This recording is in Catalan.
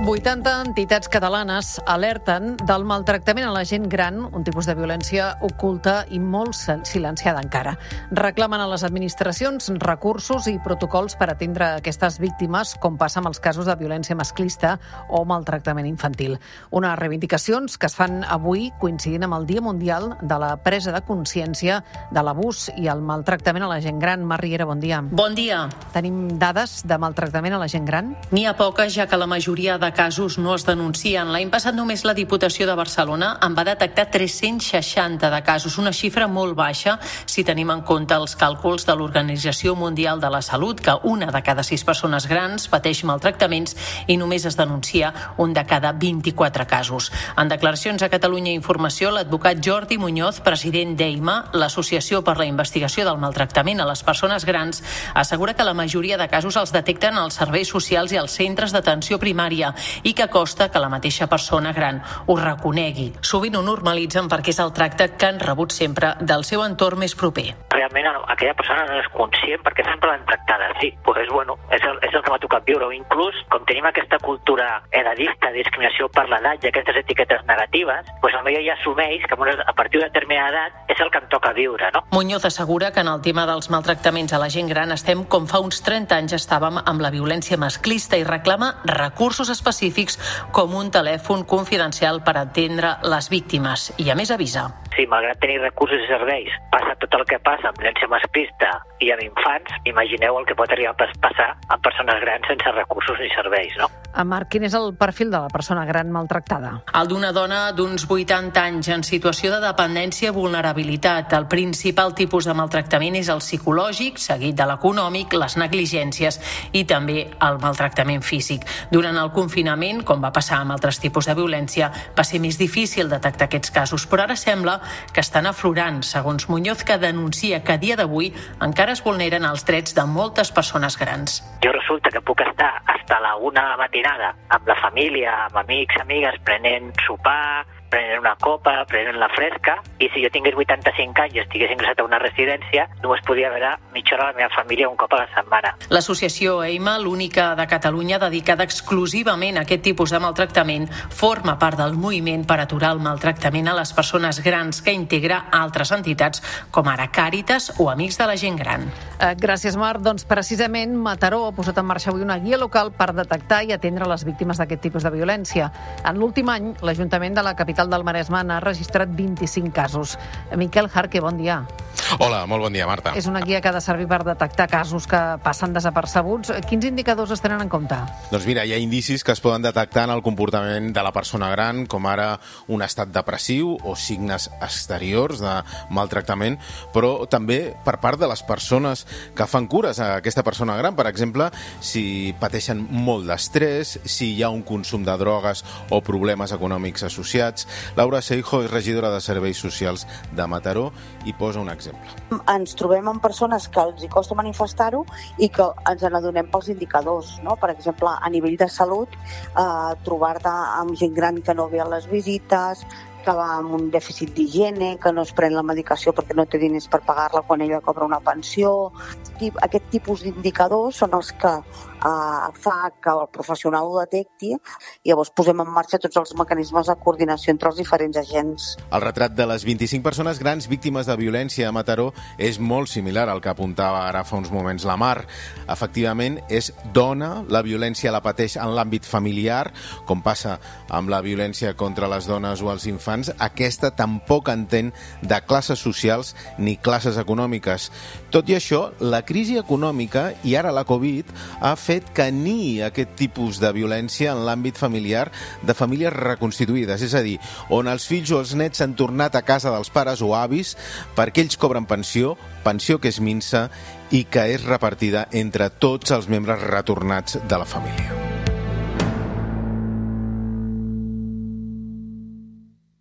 80 entitats catalanes alerten del maltractament a la gent gran, un tipus de violència oculta i molt silenciada encara. Reclamen a les administracions recursos i protocols per atendre aquestes víctimes, com passa amb els casos de violència masclista o maltractament infantil. Unes reivindicacions que es fan avui coincidint amb el Dia Mundial de la presa de consciència de l'abús i el maltractament a la gent gran. Marriera, bon dia. Bon dia. Tenim dades de maltractament a la gent gran? N'hi ha poques, ja que la majoria de casos no es denuncien. L'any passat només la Diputació de Barcelona en va detectar 360 de casos, una xifra molt baixa si tenim en compte els càlculs de l'Organització Mundial de la Salut, que una de cada sis persones grans pateix maltractaments i només es denuncia un de cada 24 casos. En declaracions a Catalunya Informació, l'advocat Jordi Muñoz, president d'EIMA, l'Associació per la Investigació del Maltractament a les Persones Grans, assegura que la majoria de casos els detecten els serveis socials i els centres d'atenció primària i que costa que la mateixa persona gran ho reconegui. Sovint ho normalitzen perquè és el tracte que han rebut sempre del seu entorn més proper. Realment aquella persona no és conscient perquè sempre l'han tractada així. Pues, bueno, és el, és el que m'ha tocat viure. O inclús, com tenim aquesta cultura edadista, discriminació per l'edat i aquestes etiquetes negatives, pues, potser ja assumeix que a partir de determinada edat és el que em toca viure. No? Muñoz assegura que en el tema dels maltractaments a la gent gran estem com fa uns 30 anys estàvem amb la violència masclista i reclama recursos específics específics com un telèfon confidencial per atendre les víctimes i a més avisa. Sí, malgrat tenir recursos i serveis, passa tot el que passa amb violència masclista i amb infants, imagineu el que pot arribar a passar amb persones grans sense recursos ni serveis, no? A Marc, quin és el perfil de la persona gran maltractada? El d'una dona d'uns 80 anys en situació de dependència i vulnerabilitat. El principal tipus de maltractament és el psicològic, seguit de l'econòmic, les negligències i també el maltractament físic. Durant el confinament, com va passar amb altres tipus de violència, va ser més difícil detectar aquests casos, però ara sembla que estan aflorant, segons Muñoz, que denuncia que a dia d'avui encara es vulneren els drets de moltes persones grans. Jo resulta que puc estar fins a la una de matinada amb la família, amb amics, amigues, prenent sopar, prenent una copa, prenent la fresca, i si jo tingués 85 anys i estigués ingressat a una residència, només podia veure mitja hora la meva família un cop a la setmana. L'associació EIMA, l'única de Catalunya dedicada exclusivament a aquest tipus de maltractament, forma part del moviment per aturar el maltractament a les persones grans que integra altres entitats com ara Càritas o Amics de la Gent Gran. Eh, gràcies, Marc. Doncs precisament Mataró ha posat en marxa avui una guia local per detectar i atendre les víctimes d'aquest tipus de violència. En l'últim any, l'Ajuntament de la capital capital del Maresme n'ha registrat 25 casos. Miquel Jarque, bon dia. Hola, molt bon dia, Marta. És una guia que ha de servir per detectar casos que passen desapercebuts. Quins indicadors es tenen en compte? Doncs mira, hi ha indicis que es poden detectar en el comportament de la persona gran, com ara un estat depressiu o signes exteriors de maltractament, però també per part de les persones que fan cures a aquesta persona gran. Per exemple, si pateixen molt d'estrès, si hi ha un consum de drogues o problemes econòmics associats. Laura Seijo és regidora de Serveis Socials de Mataró i posa un exemple. Ens trobem amb persones que els hi costa manifestar-ho i que ens n'adonem pels indicadors. No? Per exemple, a nivell de salut, eh, trobar-te amb gent gran que no ve a les visites, que va amb un dèficit d'higiene, que no es pren la medicació perquè no té diners per pagar-la quan ella cobra una pensió. Aquest tipus d'indicadors són els que eh, fa que el professional ho detecti i llavors posem en marxa tots els mecanismes de coordinació entre els diferents agents. El retrat de les 25 persones grans víctimes de violència a Mataró és molt similar al que apuntava ara fa uns moments la Mar. Efectivament, és dona, la violència la pateix en l'àmbit familiar, com passa amb la violència contra les dones o els infants infants, aquesta tampoc entén de classes socials ni classes econòmiques. Tot i això, la crisi econòmica i ara la Covid ha fet que ni aquest tipus de violència en l'àmbit familiar de famílies reconstituïdes, és a dir, on els fills o els nets han tornat a casa dels pares o avis perquè ells cobren pensió, pensió que és minsa i que és repartida entre tots els membres retornats de la família.